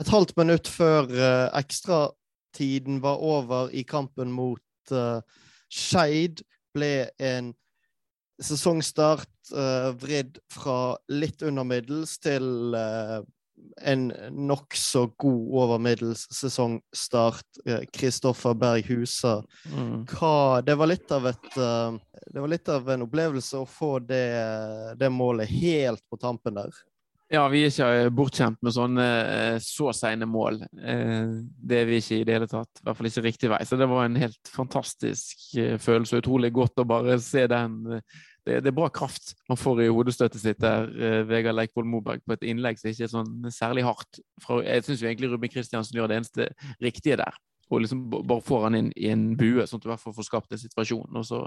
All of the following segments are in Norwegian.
et halvt minutt før uh, ekstratiden var over i kampen mot uh, Skeid, ble en sesongstart uh, vridd fra litt under middels til uh, en nokså god over middels sesongstart. Kristoffer Berg Husa. Mm. det var litt av et uh, Det var litt av en opplevelse å få det, det målet helt på tampen der. Ja, vi er ikke eh, bortskjemt med sånne eh, så seine mål. Eh, det er vi ikke i det hele tatt. I hvert fall ikke riktig vei. Så det var en helt fantastisk følelse. og Utrolig godt å bare se den. Det, det er bra kraft man får i hodestøtet sitt der, Vegard Leikvoll Moberg, på et innlegg som ikke er sånn særlig hardt. Jeg syns egentlig Ruben Kristiansen gjør det eneste riktige der. Og liksom bare får han inn i en bue, sånn at du i hvert fall får skapt en situasjon. Og så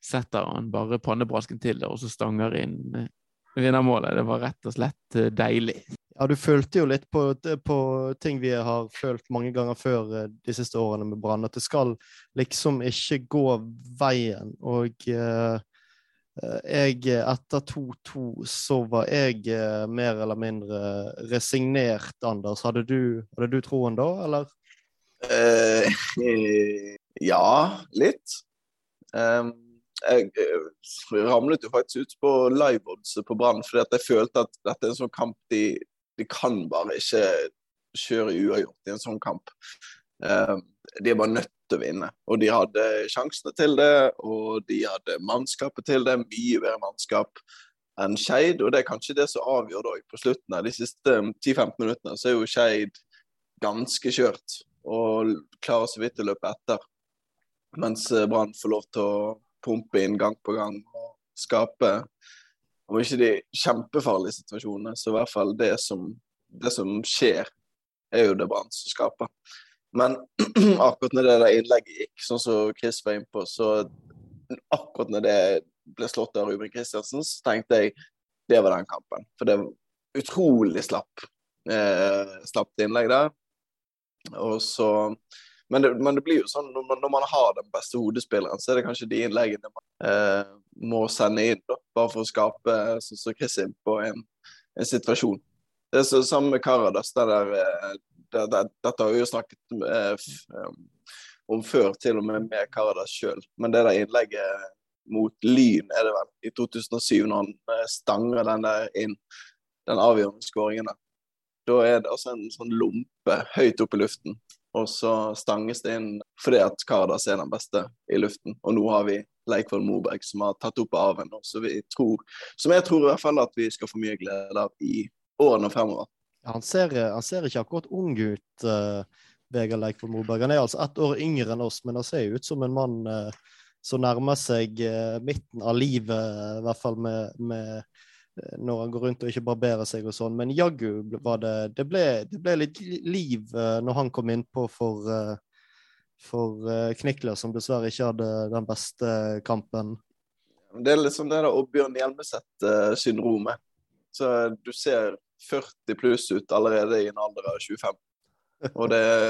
setter han bare pannebrasken til det, og så stanger inn vinnermålet. Det var rett og slett eh, deilig. Ja, du følte jo litt på, på, ting vi har følt mange ganger før eh, de siste årene med Brann, at det skal liksom ikke gå veien. Og eh, jeg, etter 2-2, så var jeg mer eller mindre resignert, Anders. Hadde du, hadde du troen da, eller? Uh, ja, litt. Um, jeg, jeg ramlet jo faktisk ut på liveoddset på Brann, fordi at jeg følte at dette er en sånn kamp de, de kan bare ikke kjøre uavgjort i en sånn kamp. Uh, de er bare nødt til å vinne. Og de hadde sjansene til det, og de hadde mannskapet til det. Mye bedre mannskap enn Skeid, og det er kanskje det som avgjør det På slutten av de siste 10-15 minuttene så er jo Skeid ganske kjørt og klarer så vidt å løpe etter. Mens Brann får lov til å pumpe inn gang på gang og skape Om ikke de kjempefarlige situasjonene, så i hvert fall det som, det som skjer, er jo det Brann som skaper. Men akkurat når det der innlegget gikk, sånn som Chris var inne på, så akkurat når det ble slått av Ruben Kristiansen, så tenkte jeg det var den kampen. For det var utrolig slapp, eh, slapt innlegg der. Og så men det, men det, blir jo sånn når man, når man, har den beste hodespilleren, så er det kanskje de innleggene man eh, må sende inn, da, bare for å skape sånn som Chris inn på en, en, situasjon. Det er så samme med Karadas. Det der, eh, det, det, dette har vi jo snakket eh, eh, om før, til og med med Karadas sjøl. Men det der innlegget mot Lyn, er det vel, i 2007, når han eh, stanger den der inn, den avgjørende skåringen der. Da er det altså en sånn lompe høyt opp i luften og så stanges det inn fordi at Kardas er den beste i luften. Og nå har vi Leikvoll Moberg som har tatt opp arven, tror, som jeg tror i hvert fall at vi skal få mye glede av i årene fremover. Han, ser, han, ser, ikke akkurat ung ut, uh, Vegard Leikvoll Moberg. Han er altså ett år yngre enn oss, men han ser ut som en mann uh, som nærmer seg uh, midten av livet, i hvert fall med, med når han går rundt og ikke barberer seg og sånn. Men jaggu var det det ble, det ble, litt liv uh, når han kom innpå for, uh, for uh, Knikler, som dessverre ikke hadde den beste kampen. Det er liksom det der Oddbjørn Hjelmeset-syndromet. Så du ser 40 pluss ut allerede i en alder av 25. Og det er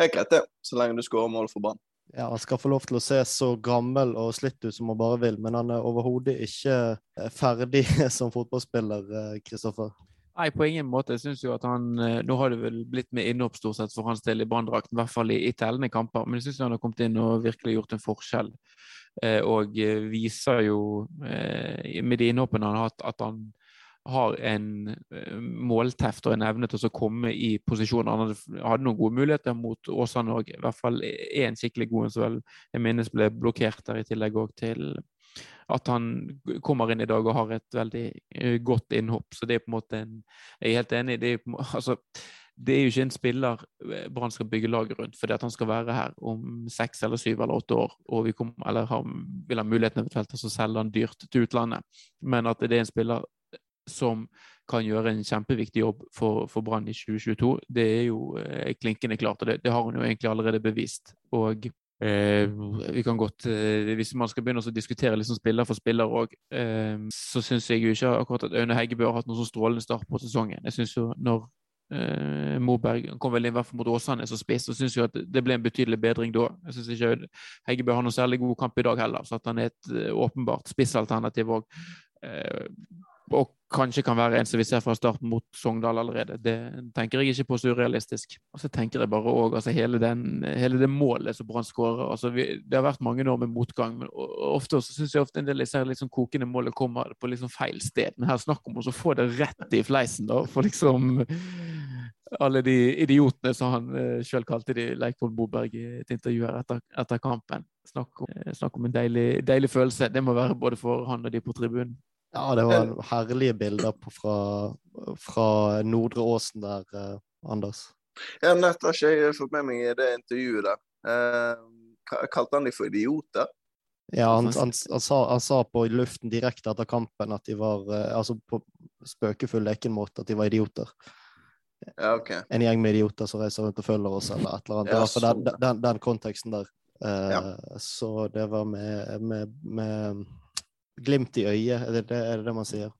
helt greit, det, så lenge du skårer mål for Brann. Ja, Han skal få lov til å se så gammel og slitt ut som han bare vil, men han er overhodet ikke eh, ferdig som fotballspiller, Kristoffer. Eh, Nei, på ingen måte. Jeg synes jo at han, eh, Nå har det vel blitt med innhopp stort sett for hans del i branndrakten, i hvert fall i, i tellende kamper. Men jeg syns han har kommet inn og virkelig gjort en forskjell. og viser jo med de innhoppene han har hatt, at han har en eh, målteft og en evne til å komme i posisjon. Han hadde, noen gode muligheter mot Åsane òg, i hvert fall én skikkelig god en som vel jeg minnes ble blokkert der, i tillegg òg til at han kommer inn i dag og har et veldig eh, godt innhopp. Så det er på en måte en Jeg er helt enig. Det er, altså, det er jo ikke en spiller eh, Brann skal bygge laget rundt, fordi at han skal være her om seks eller syv eller åtte år, og vi kommer, eller har, vil ha muligheten eventuelt til å selge han dyrt til utlandet. Men at det er en spiller som kan gjøre en kjempeviktig jobb for, for Brann i 2022. Det er jo eh, klinkende klart, og det, det, har hun jo egentlig allerede bevist. Og eh, vi kan godt, eh, Hvis man skal begynne å diskutere liksom spiller for spiller òg, eh, så syns jeg jo ikke akkurat at Aune Heggebø har hatt noen så strålende start på sesongen. Jeg synes jo når eh, Moberg kom vel inn hvert fall mot Åsane som spiss, så syns jeg at det ble en betydelig bedring da. Jeg syns ikke Heggebø har noen særlig god kamp i dag heller, så at han er et uh, åpenbart spissalternativ òg og kanskje kan være en som vi ser fra starten mot Sogndal allerede. Det tenker jeg ikke på så urealistisk. Og så tenker jeg bare òg altså hele, hele, det målet som Brann skårer. Altså det har vært mange år med motgang, men ofte så syns jeg ofte en del av liksom kokende målet kommer på liksom feil sted. Men her snakk om å få det rett i fleisen, da. For liksom alle de idiotene som han eh, sjøl kalte de, Leikvoll Boberg i et intervju her etter, etter kampen. Snakk om, eh, snakk om en deilig, deilig, følelse. Det må være både for han og de på tribunen. Ja, det var herlige bilder på, fra, fra Nordre Åsen der, eh, Anders. Ja, nett har ikke jeg fått med meg i det intervjuet der. Eh, kalte han de for idioter? Ja, han, han, han, sa, han, sa, på luften direkte etter kampen at de var uh, Altså på spøkefull lekenmåte at de var idioter. Ja, okay. En gjeng med idioter som reiser rundt og følger oss, eller et eller annet. Ja, så, den, den, den, konteksten der. Eh, ja. Så det var med, med, med glimt i øyet, er det det, er det, det man sier?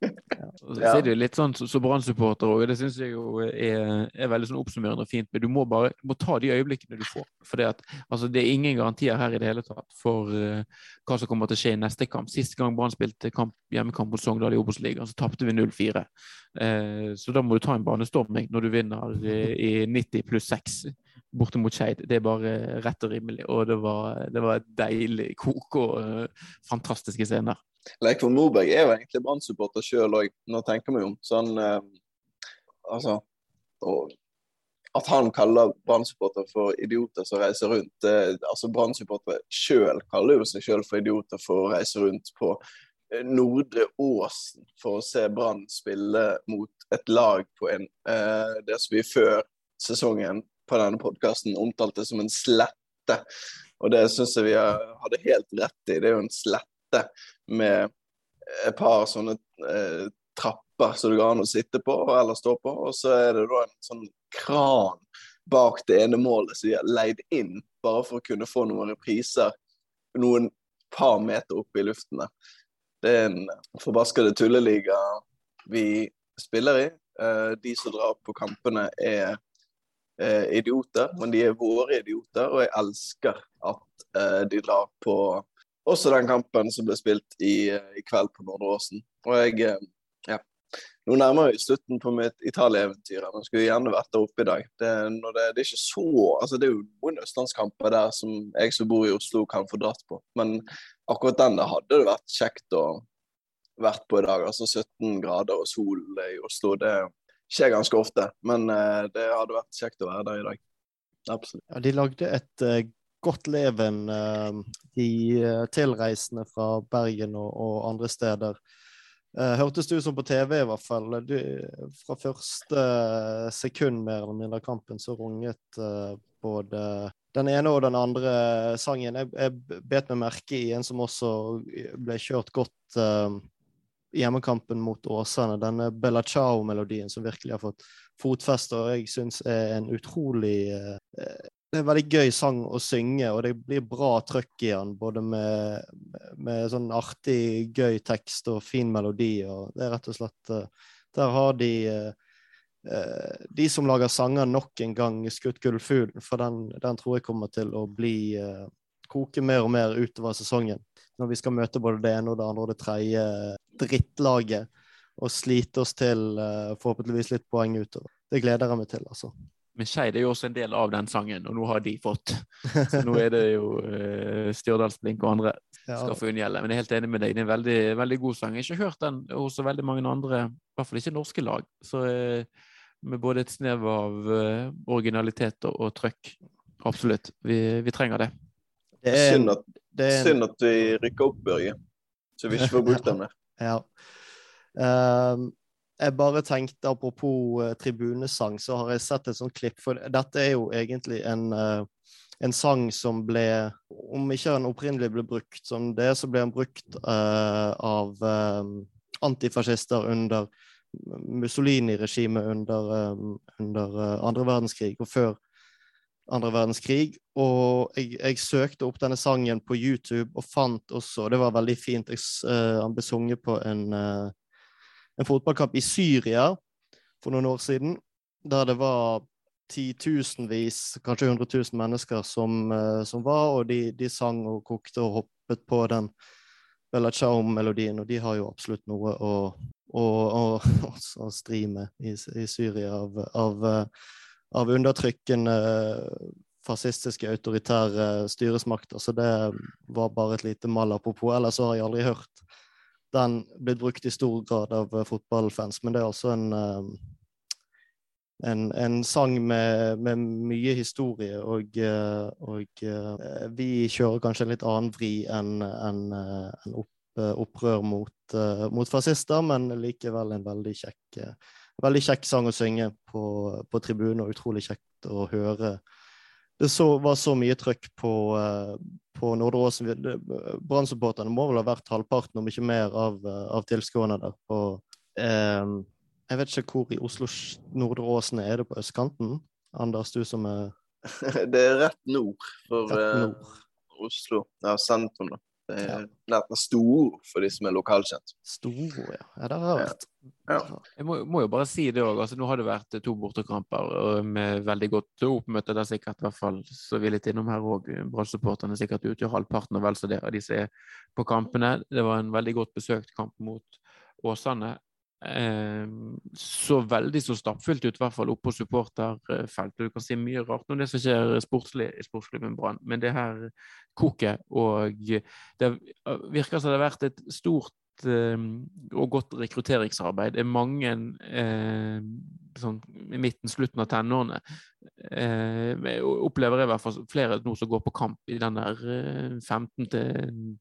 ja. Så er det litt sånn som så, så Brann-supporter òg, det syns jeg jo er, er, veldig sånn oppsummerende og fint. Men du må bare du må ta de øyeblikkene du får. For det, at, altså, det er ingen garantier her i det hele tatt for uh, hva som kommer til å skje i neste kamp. Sist gang Brann spilte kamp, hjemmekamp mot Sogndal i Obos-ligaen, så tapte vi 0-4. Uh, eh, så da må du ta en banestorming når du vinner i, i 90 pluss 6 borte mot Skeid. Det er bare rett og rimelig. Og det var, det var et deilig kok og uh, fantastiske scener. Leikvoll Moberg er jo egentlig Brann-supporter sjøl òg, når tenker meg om. Sånn, uh, altså, og, at han kaller Brann-supporter for idioter som reiser rundt det, altså Brann-supportere sjøl kaller jo seg sjøl for idioter for å reise rundt på Nordre Åsen for å se Brann spille mot et lag på en det som vi før sesongen på denne podkasten omtalte som en slette. Og det syns jeg vi hadde helt rett i. Det er jo en slette med et par sånne eh, trapper som det går an å sitte på eller stå på, og så er det da en sånn kran bak det ene målet som de har leid inn bare for å kunne få noen repriser noen par meter opp i luften. Det er en forbaskede tulleliga vi spiller i. Eh, de som drar på kampene, er idioter, men de er våre idioter, og jeg elsker at eh, de drar på også den kampen som ble spilt i, eh, i kveld på Nordre Åsen. Og jeg eh, ja. Nå nærmer vi slutten på mitt Italia-eventyr. Jeg skulle gjerne vært der oppe i dag. Det, det, det, er ikke så altså Det er jo noen østlandskamper der som jeg som bor i Oslo, kan få dratt på. Men akkurat den der hadde det vært kjekt å vært på i dag. Altså 17 grader og sol i Oslo. Det, skjer ganske ofte, men uh, det hadde vært kjekt å være der i dag. Absolutt. Ja, de lagde et uh, godt leven, uh, de tilreisende fra Bergen og, og andre steder. hørtes det ut som på TV, i hvert fall. Du, fra første sekund mer eller mindre kampen så runget både den ene og den andre sangen. Jeg, jeg bet meg merke i en som også ble kjørt godt hjemmekampen mot Åsane. Denne Bella Ciao-melodien som virkelig har fått fotfeste, og jeg syns er en utrolig eh, det er en veldig gøy sang å synge, og det blir bra trøkk i den. Både med, med, sånn artig, gøy tekst og fin melodi. og det er rett og slett eh, Der har de eh, de som lager sanger, nok en gang skutt gullfuglen. For den, den, tror jeg kommer til å bli koke mer og mer utover sesongen når vi skal møte både det ene og det andre og det tredje drittlaget og slite oss til uh, forhåpentligvis litt poeng utover. Det gleder jeg meg til, altså. Men Skeid er jo også en del av den sangen, og nå har de fått. Så nå er det jo uh, Stjørdalsblink og andre ja. skal få unngjelde. Men jeg er helt enig med deg, det er en veldig, veldig god sang. Jeg har ikke hørt den hos så veldig mange andre, i hvert fall ikke norske lag. Så uh, med både et snev av uh, originalitet og, og trøkk. Absolutt. Vi, vi trenger det. Det er, synd, at, det er synd at vi rykker opp, Børge, så vi ikke får brukt den mer. Ja. Um, jeg bare tenkte, apropos uh, tribunesang, så har jeg sett et sånt klipp. For dette er jo egentlig en, uh, en sang som ble, om ikke den opprinnelig ble brukt som det, så ble den brukt uh, av antifascister under Mussolini-regimet under, um, under andre verdenskrig og før andre verdenskrig. Og jeg, jeg, søkte opp denne sangen på YouTube og fant også Det var veldig fint. Jeg, uh, han ble sunget på en, uh, en fotballkamp i Syria for noen år siden, der det var titusenvis, kanskje 100 000 mennesker som, uh, som var, og de, de, sang og kokte og hoppet på den, Bella Ciao-melodien, og de har jo absolutt noe å, å, å, å stri med i, i Syria av, av, av undertrykkende fascistiske, autoritære styresmakter. Så det var bare et lite mal apropos. Ellers så har jeg aldri hørt den blitt brukt i stor grad av fotballfans. Men det er altså en, en, en sang med, med, mye historie, og, og, vi kjører kanskje en litt annen vri enn en, en opp, opprør mot, mot, fascister, men likevel en veldig kjekk, veldig kjekk sang å synge på, på tribunen, og utrolig kjekt å høre det så, var så mye trøkk på, uh, på Nordre Åsen. Brann-supporterne må vel ha vært halvparten, om ikke mer, av, uh, av tilskuerne der. På, uh, jeg vet ikke hvor i Oslo Nordre Åsen er. Det på østkanten? Anders, du som er Det er rett nord for rett nord. Oslo. Ja, sentrum, da. Det er nesten stor for de som er lokalkjent. Stor, ja. ja. Det har vært. Ja. Jeg må, må, jo bare si det òg. Altså, nå har det vært to bortekamper med veldig godt oppmøte. Det er sikkert, i hvert fall, så vi er litt innom her òg, Brann-supporterne sikkert utgjør halvparten og vel så det av de som er på kampene. Det var en veldig godt besøkt kamp mot Åsane. Eh, så veldig så stappfullt ut, i hvert fall oppe på supporterfeltet. Du kan si mye rart om det som skjer sportslig i sportsklubben Brann, men det her koket og Det virker som det har vært et stort eh, og godt rekrutteringsarbeid. Det er mange eh, sånn, i midten, slutten av tenårene. Eh, jeg opplever i hvert fall flere nå som går på kamp i den der 15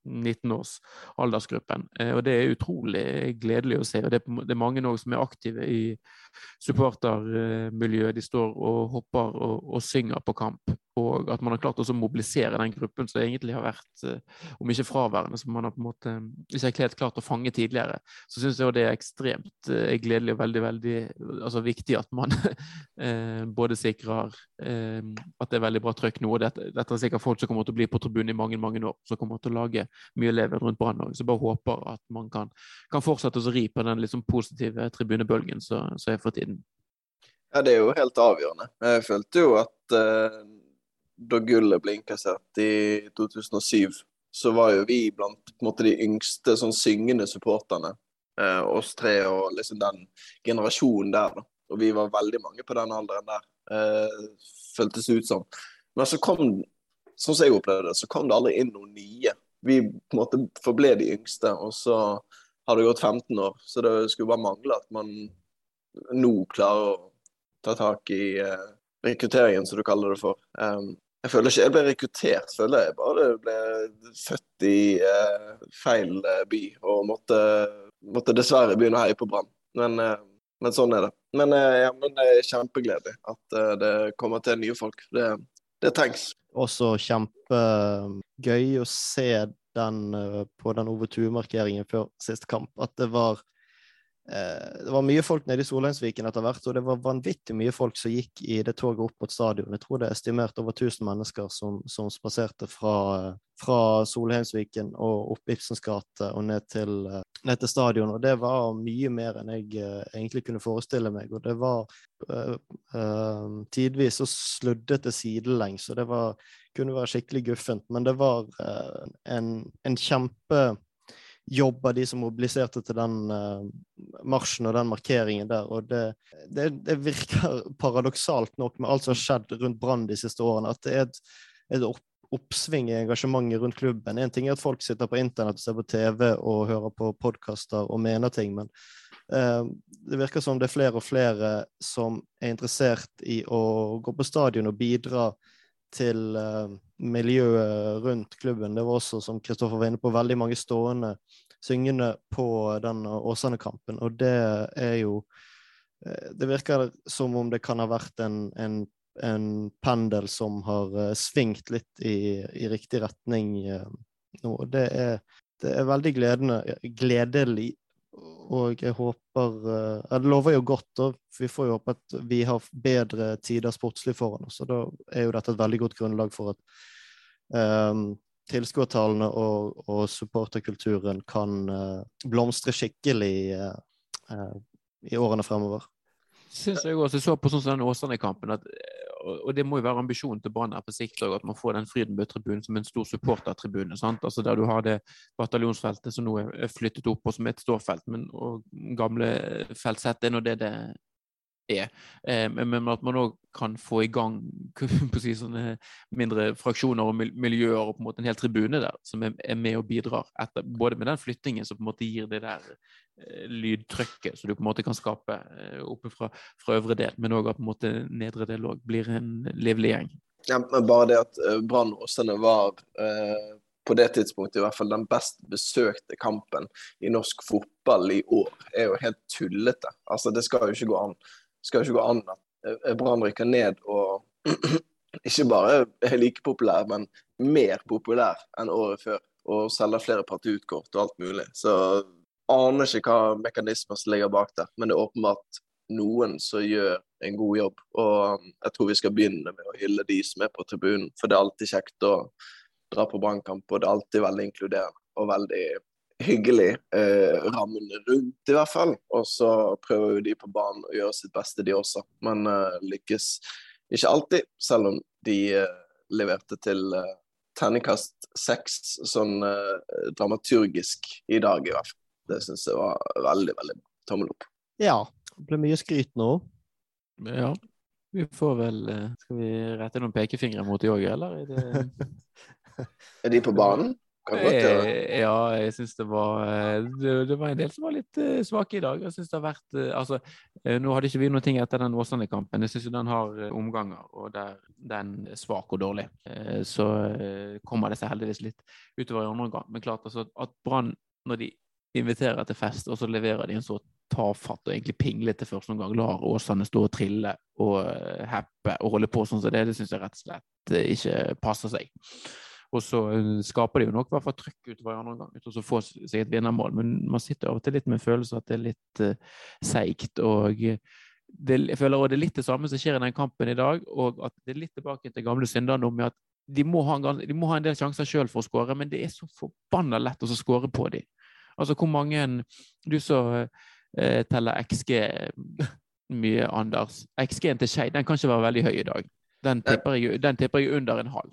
19 års aldersgruppen. Eh, og det er utrolig gledelig å se. og Det, det er mange òg som er aktive i supportermiljøet. De står og hopper og, og synger på kamp. Og at man har klart å mobilisere den gruppen som egentlig har vært, eh, om ikke fraværende, som man har på en måte ikke har helt klart å fange tidligere. Så syns jeg det er ekstremt gledelig og veldig, veldig altså viktig at man både sikrer at det er veldig bra trøkk nå. og dette, dette, er sikkert folk som kommer til å bli på tribunen i mange mange år, som kommer til å lage mye leven rundt Brann òg. Så bare håper at man kan, kan fortsette å ri på den liksom positive tribunebølgen som er for tiden. Ja, det er jo helt avgjørende. Jeg følte jo at eh, da gullet ble innkassert i 2007, så var jo vi blant måte, de yngste sånn syngende supporterne. Eh, oss tre og liksom den generasjonen der. da. Og vi var veldig mange på den alderen der. eh, føltes ut som. Men så kom, sånn som jeg opplevde det, så kom det aldri inn noen nye. Vi på en måte forble de yngste, og så har det gått 15 år. Så det skulle bare mangle at man nå klarer å ta tak i uh, rekrutteringen, som du kaller det for. Um, jeg føler ikke jeg ble rekruttert, føler jeg bare ble født i uh, feil by og måtte, måtte, dessverre begynne å heie på Brann. Men, men sånn er det. Men, eh, ja, men det er kjempegledelig at det kommer til nye folk. Det, det trengs. Også kjempegøy å se den på den Ove Tue-markeringen før siste kamp. At det var Eh, det var mye folk nede i Solheimsviken etter hvert, og det var vanvittig mye folk som gikk i det toget opp mot stadion. Jeg tror det er estimert over 1000 mennesker som, som spaserte fra, fra Solheimsviken og opp Ibsens gate og ned til, ned til, stadion. Og det var mye mer enn jeg uh, egentlig kunne forestille meg. Og det var uh, uh, tidvis så sluddete sidelengs, og det var, kunne være skikkelig guffent. Men det var en, en kjempe jobb de som mobiliserte til den uh, marsjen og den markeringen der. Og det, det, det, virker paradoksalt nok med alt som har skjedd rundt Brann de siste årene, at det er et, et opp, oppsving i engasjementet rundt klubben. En ting er at folk sitter på internett og ser på TV og hører på podkaster og mener ting, men uh, det virker som det er flere og flere som er interessert i å gå på stadion og bidra til uh, miljøet rundt klubben. Det var også, som Kristoffer var inne på, veldig mange stående syngende på den Åsane-kampen. Og det er jo uh, Det virker som om det kan ha vært en, en, en pendel som har uh, svingt litt i, i riktig retning nå. Det er, det er veldig gledende, gledelig og jeg håper uh, Det lover jo godt, og vi får jo håpe at vi har bedre tider sportslig foran oss. og Da er jo dette et veldig godt grunnlag for at um, tilskuertallene og, og supporterkulturen kan uh, blomstre skikkelig uh, i årene fremover. Syns jeg også, jeg så på sånn som den Åsane-kampen, at og det må jo være ambisjonen til Brann på sikt òg, at man får den Frydenbø-tribunen som en stor supportertribune. Altså Der du har det bataljonsfeltet som nå er flyttet opp, og som er et ståfelt, men og gamle feltsett er nå det det er. Eh, men at man òg kan få i gang si, sånne mindre fraksjoner og miljøer og på en måte en hel tribune der som er med og bidrar. Etter, både med den flyttingen som på en måte gir det der eh, lydtrykket som du på en måte kan skape eh, oppe fra, fra øvre del, men òg at på en måte nedre del òg blir en livlig gjeng. Ja, men bare det at Brann Åsane var eh, på det tidspunktet i hvert fall den best besøkte kampen i norsk fotball i år, er jo helt tullete. Altså, det skal jo ikke gå an skal ikke gå an at eh, Brann rykker ned og ikke bare er like populær, men mer populær enn året før. Og selger flere partiutkort og alt mulig. Så aner ikke hva mekanismer som ligger bak der. Men det er åpenbart noen som gjør en god jobb. Og jeg tror vi skal begynne med å hylle de som er på tribunen. For det er alltid kjekt å dra på brannkamp, og det er alltid veldig inkluderende og veldig hyggelig eh, rammen rundt, i hvert fall. Og så prøver jo de på banen å gjøre sitt beste, de også. Men eh, lykkes ikke alltid, selv om de eh, leverte til eh, terningkast seks sånn eh, dramaturgisk i dag, i hvert fall. Det syns jeg var veldig, veldig bra. Tommel opp. Ja. Det ble mye skryt nå. Ja. Vi får vel eh, Skal vi rette noen pekefingre mot de òg, eller? Er, det... er de på banen? Eh, ja, jeg syns det var eh, det, det, var en del som var litt uh, svake i dag. Jeg synes det har vært altså, uh, Nå hadde ikke vi noen ting etter den Åsane-kampen. Jeg syns den har omganger, og der den er svak og dårlig. så kommer det seg heldigvis litt utover i andre omgang. Men klart altså, at Brann, når de inviterer til fest, og så leverer de en så tafatt og egentlig pinglete første omgang, lar Åsane stå og trille og heppe og holde på sånn som det, det syns jeg rett og slett ikke passer seg. Og så eh, skaper de jo nok i hvert fall trykk utover i andre omgang, uten å få seg et vinnermål. Men man sitter av og til litt med følelsen at det er litt uh, seigt. Og det, jeg føler også det er litt det samme som skjer i den kampen i dag, og at det er litt tilbake til gamle syndene om at de må, ha en, de må ha en del sjanser sjøl for å skåre, men det er så forbanna lett å skåre på dem. Altså hvor mange Du som uh, teller XG mye, Anders. XG-en til Skeid kan ikke være veldig høy i dag. Den tipper jeg, den tipper jeg under en halv.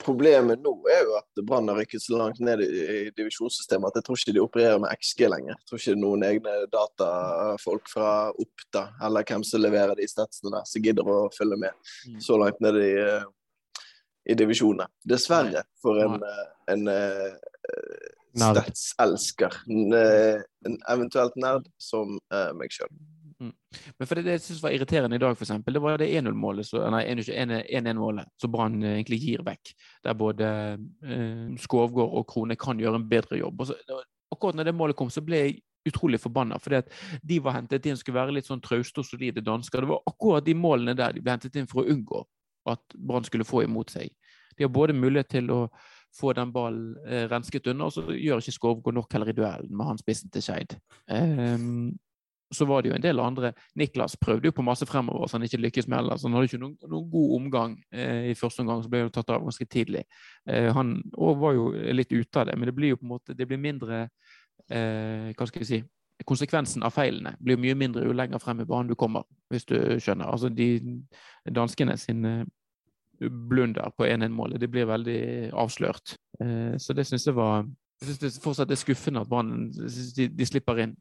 Problemet nå er jo at Brann har rykket så langt ned i, i divisjonssystemet at jeg tror ikke de opererer med XG lenger. Jeg tror ikke noen egne datafolk fra Oppda eller hvem som leverer de statsene der, som gidder å følge med mm. så langt ned i, uh, i divisjonene. Dessverre for en, en, en uh, statselsker, en, en eventuelt nerd som meg sjøl. Mm. Men for det, det jeg synes var irriterende i dag, for eksempel, det var det 1-0-målet, nei 1-1-målet som Brann eh, egentlig gir vekk. Der både eh, Skovgård og Krone kan gjøre en bedre jobb. Så, akkurat når det målet kom, så ble jeg utrolig forbanna. For de var hentet inn skulle være litt sånn trauste og solide dansker. Det var akkurat de målene der de ble hentet inn for å unngå at Brann skulle få imot seg. De har både mulighet til å få den ballen eh, rensket unna, og så gjør ikke Skovgård nok heller i duellen med han spissen til Skeid. Um, så var det jo en del andre. Niklas prøvde jo på masse fremover, så han ikke lykkes med heller. Så han hadde ikke noen, noen god omgang eh, i første omgang, så ble han tatt av ganske tidlig. Eh, han var jo litt ute av det, men det blir jo på en måte det blir mindre eh, Hva skal vi si Konsekvensen av feilene blir mye mindre jo lenger frem i banen du kommer, hvis du skjønner. Altså de danskene sin blunder på 1-1-målet, det blir veldig avslørt. Eh, så det syns jeg var jeg synes det fortsatt er skuffende at Brann de, de slipper inn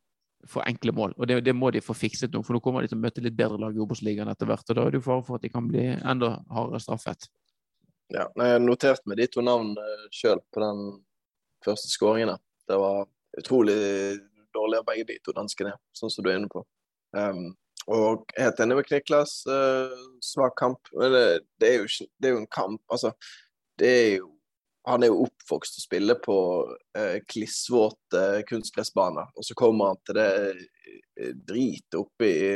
for enkle mål. Og det, det, må de få fikset nå, for nå kommer de til å møte litt bedre lag i Obos-ligaen etter hvert. Og da er det jo fare for at de kan bli enda hardere straffet. Ja, jeg noterte notert meg de to navnene sjøl på den første skåringen. Det var utrolig dårlig av begge de to danskene, sånn som du er inne på. Um, og helt enig med Kniklas. Uh, svak kamp. Det, det, er jo, det, er jo, en kamp. Altså, det er jo han er jo oppvokst og spiller på eh, klissvåte kunstgressbaner. Og så kommer han til det eh, dritet oppe i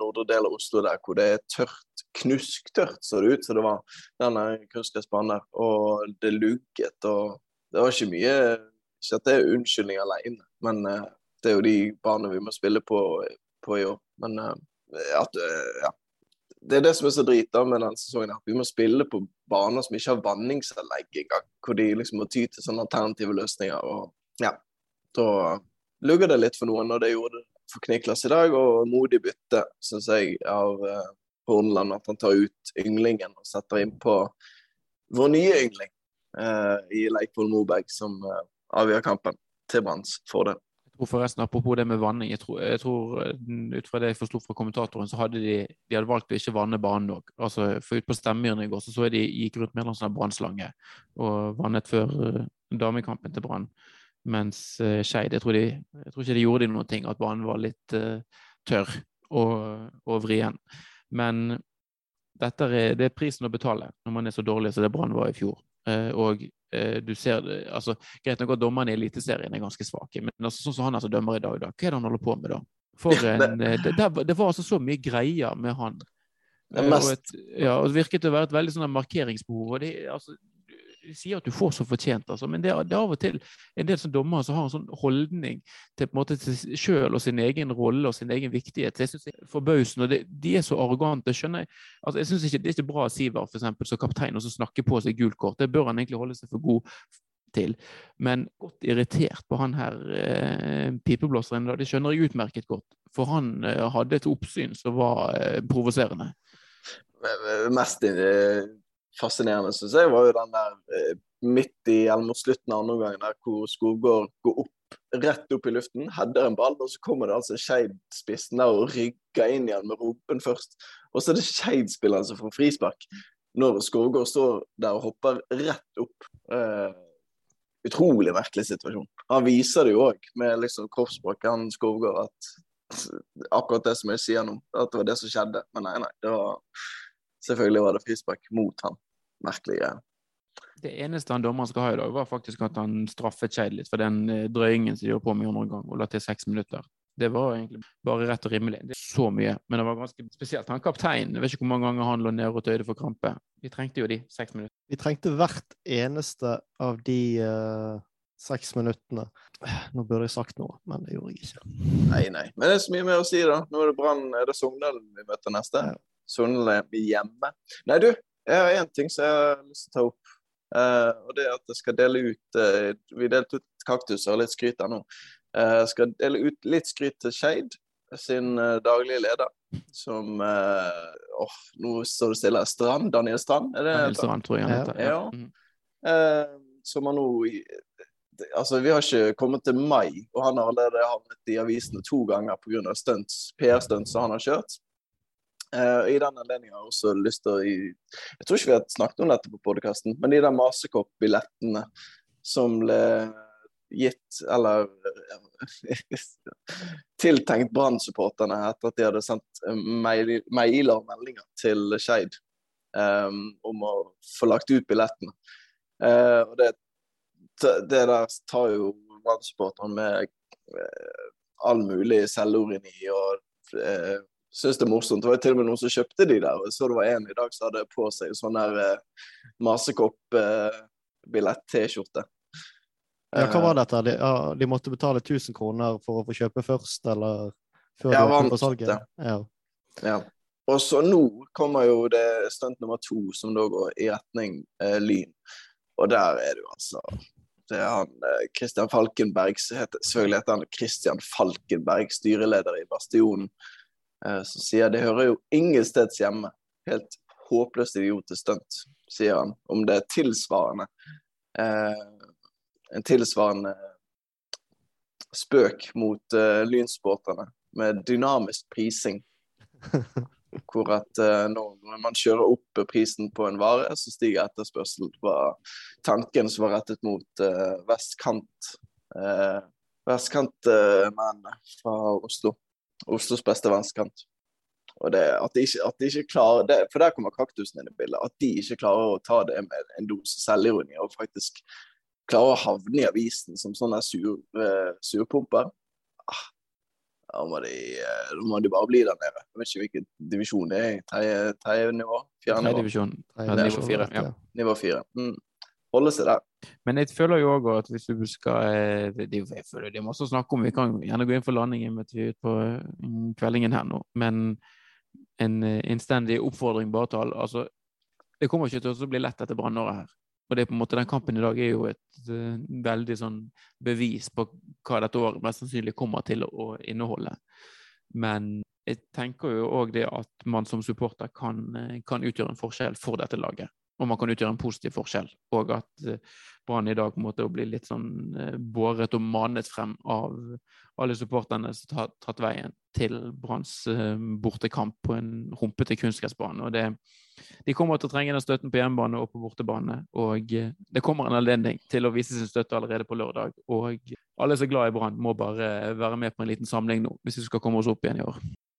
nordre del av Oslo der hvor det er tørt, knusktørt så det ut som det var denne kunstgressbanen der. Og det lugget og Det var ikke mye Ikke at det er unnskyldning alene, men eh, det er jo de banene vi må spille på, på i år. Men eh, at eh, ja, det er det som er så drita med denne sesongen. at Vi må spille på baner som ikke har vanningsanlegg engang. Hvor de liksom må ty til sånne alternative løsninger. og ja, Da lugger det litt for noen, og det gjorde det for Kniklas i dag. Og modig bytte, syns jeg, av uh, Hornland. at han tar ut ynglingen og setter inn på vår nye yngling uh, i Leikvoll Moberg, som uh, avgjør kampen til Branns fordel. Tror forresten, Apropos det med vanning, jeg tror, jeg tror ut fra det jeg forsto fra kommentatoren, så hadde de, de hadde valgt å ikke vanne banen òg. Altså, for ut på Stemmyren i går så så jeg de gikk rundt med en sånn brannslange og vannet før uh, damekampen til Brann. Mens uh, Skeid, jeg, tror de, jeg tror ikke de gjorde noen ting, at banen var litt uh, tørr og, og vrien. Men dette er, det er prisen å betale når man er så dårlig som det Brann var i fjor. Uh, og du ser det, altså, Greit nok at dommerne i Eliteserien er ganske svake, men altså, sånn som han altså dømmer i dag, da, hva er det han holder på med da? For en, det, det, det, var altså så mye greier med han. Mest... og, et, ja, og det virket å være et veldig sånn markeringsbehov. og det, altså, sier at du får så fortjent, altså. men det er, det er, av og til en del som dommere som har en sånn holdning til, på en måte, til sjøl og sin egen rolle og sin egen viktighet. Jeg synes det er forbausende. De er så arrogante. skjønner Jeg altså, jeg synes ikke Det er ikke bra av Sivert for eksempel, som kaptein og snakker på seg gult kort. Det bør han egentlig holde seg for god til. Men godt irritert på han her eh, pipeblåseren. Det skjønner jeg utmerket godt. For han eh, hadde et oppsyn som var eh, provoserende. Mest eh, fascinerende, syns jeg, var jo den der eh, midt i eller mot slutten av andre gangen der hvor Skogård går opp, rett opp i luften, header en ball, og så kommer det altså Skeid-spissen der og rygger inn igjen med rumpen først. Og så er det Skeid-spilleren som får frispark, når Skogård står der og hopper rett opp. Eh, utrolig merkelig situasjon. Han viser det jo òg med liksom kroppsspråket, han Skovgård, at akkurat det som jeg sier nå, at det var det som skjedde. Men nei, nei. det var Selvfølgelig var det frispark mot han. Merkelig greie. Det eneste han dommeren skal ha i dag, var faktisk at han straffet Skeid litt for den eh, drøyingen som de gjorde på med andre gang, og la til seks minutter. Det var egentlig bare rett og rimelig. Det er så mye, men det var ganske spesielt. Han kapteinen, jeg vet ikke hvor mange ganger han lå nede og tøyde for krampe. Vi trengte jo de seks minutter. Vi trengte hvert eneste av de uh, seks minuttene. Nå burde jeg sagt noe, men det gjorde jeg ikke. Nei, nei. Men det er så mye mer å si, da. Nå er det Brann, er det Sogndalen vi møter neste? Ja. Sogndal hjemme. Nei, du, jeg har én ting som jeg har lyst til å ta opp. Uh, og det er at jeg skal dele ut uh, Vi delte ut kaktuser og litt skryt her nå. Uh, jeg skal dele ut litt skryt til Skeid, sin daglige leder, som Åh, oh, nå står det stille. Strand? Daniel Strand? Er det Daniel Strand, tror jeg han heter. Ja. ja. Mm. som har nå Altså, vi har ikke kommet til mai, og han har allerede havnet i avisene to ganger pga. PR-stunts som han har kjørt. Uh, I den anledning har jeg også lyst til å Jeg tror ikke vi har snakket om dette på podkasten, men de der Masekopp-billettene som ble gitt, eller tiltenkt Brann-supporterne etter at de hadde sendt mailer og meldinger til Skeid um, om å få lagt ut billettene. Uh, og det, det, der tar jo Brann-supporterne med uh, all mulig selvironi og uh, syns det er morsomt. Det var til og med noen som kjøpte de der. og Så det var en i dag som hadde på seg sånn der eh, masekopp-billett-T-skjorte. Eh, ja, hva var dette? De, ja, de, måtte betale 1000 kroner for å få kjøpe først, eller før ja, de på salget? Ja. ja. Og så nå kommer jo det stunt nummer to, som da går i retning eh, Lyn. Og der er det jo altså det er han eh, Christian Falkenberg, heter, selvfølgelig heter han Christian Falkenberg, styreleder i Bastionen. Eh, som sier det hører jo ingen steds hjemme. Helt håpløst idiotisk stunt, sier han. Om det er tilsvarende eh, En tilsvarende spøk mot eh, lynsporterne med dynamisk prising. Hvor at eh, når man kjører opp prisen på en vare, så stiger etterspørselen. var tanken som var rettet mot uh, vestkant. Uh, Vestkantmennene fra Oslo. Oslos beste venstrekant. Og det, at de ikke, at de ikke klarer det, For der kommer kaktusen inn i bildet. At de ikke klarer å ta det med en dose selvironi og faktisk klarer å havne i avisen som sånne sur, uh, surpumper. Ah, da må, de, uh, da må de bare bli der nede. Jeg vet ikke hvilken divisjon det er. Tredje nivå? Fjerde nivå? Nivå fire. Ja. Nivå fire. Mm holde seg der. Men jeg føler jo òg at hvis du skal eh, det, jeg føler det er masse å snakke om. Vi kan gjerne gå inn for landing på kveldingen her nå. Men en eh, innstendig oppfordring bare til alle. Altså, det kommer ikke til å bli lett etter brannåret her. Og det er på en måte Den kampen i dag er jo et uh, veldig sånn bevis på hva dette året mest sannsynlig kommer til å inneholde. Men jeg tenker jo òg det at man som supporter kan, eh, kan utgjøre en forskjell for dette laget. Og man kan utgjøre en positiv forskjell. Og at eh, Brann i dag måte blir litt sånn eh, båret og manet frem av alle supporterne som har tatt veien til Branns bortekamp på en rumpete kunstgressbane. Og det, de kommer til å trenge den støtten på hjemmebane og på bortebane. Og det kommer en anledning til å vise sin støtte allerede på lørdag. Og alle som er glad i Brann, må bare være med på en liten samling nå, hvis vi skal komme oss opp igjen i år.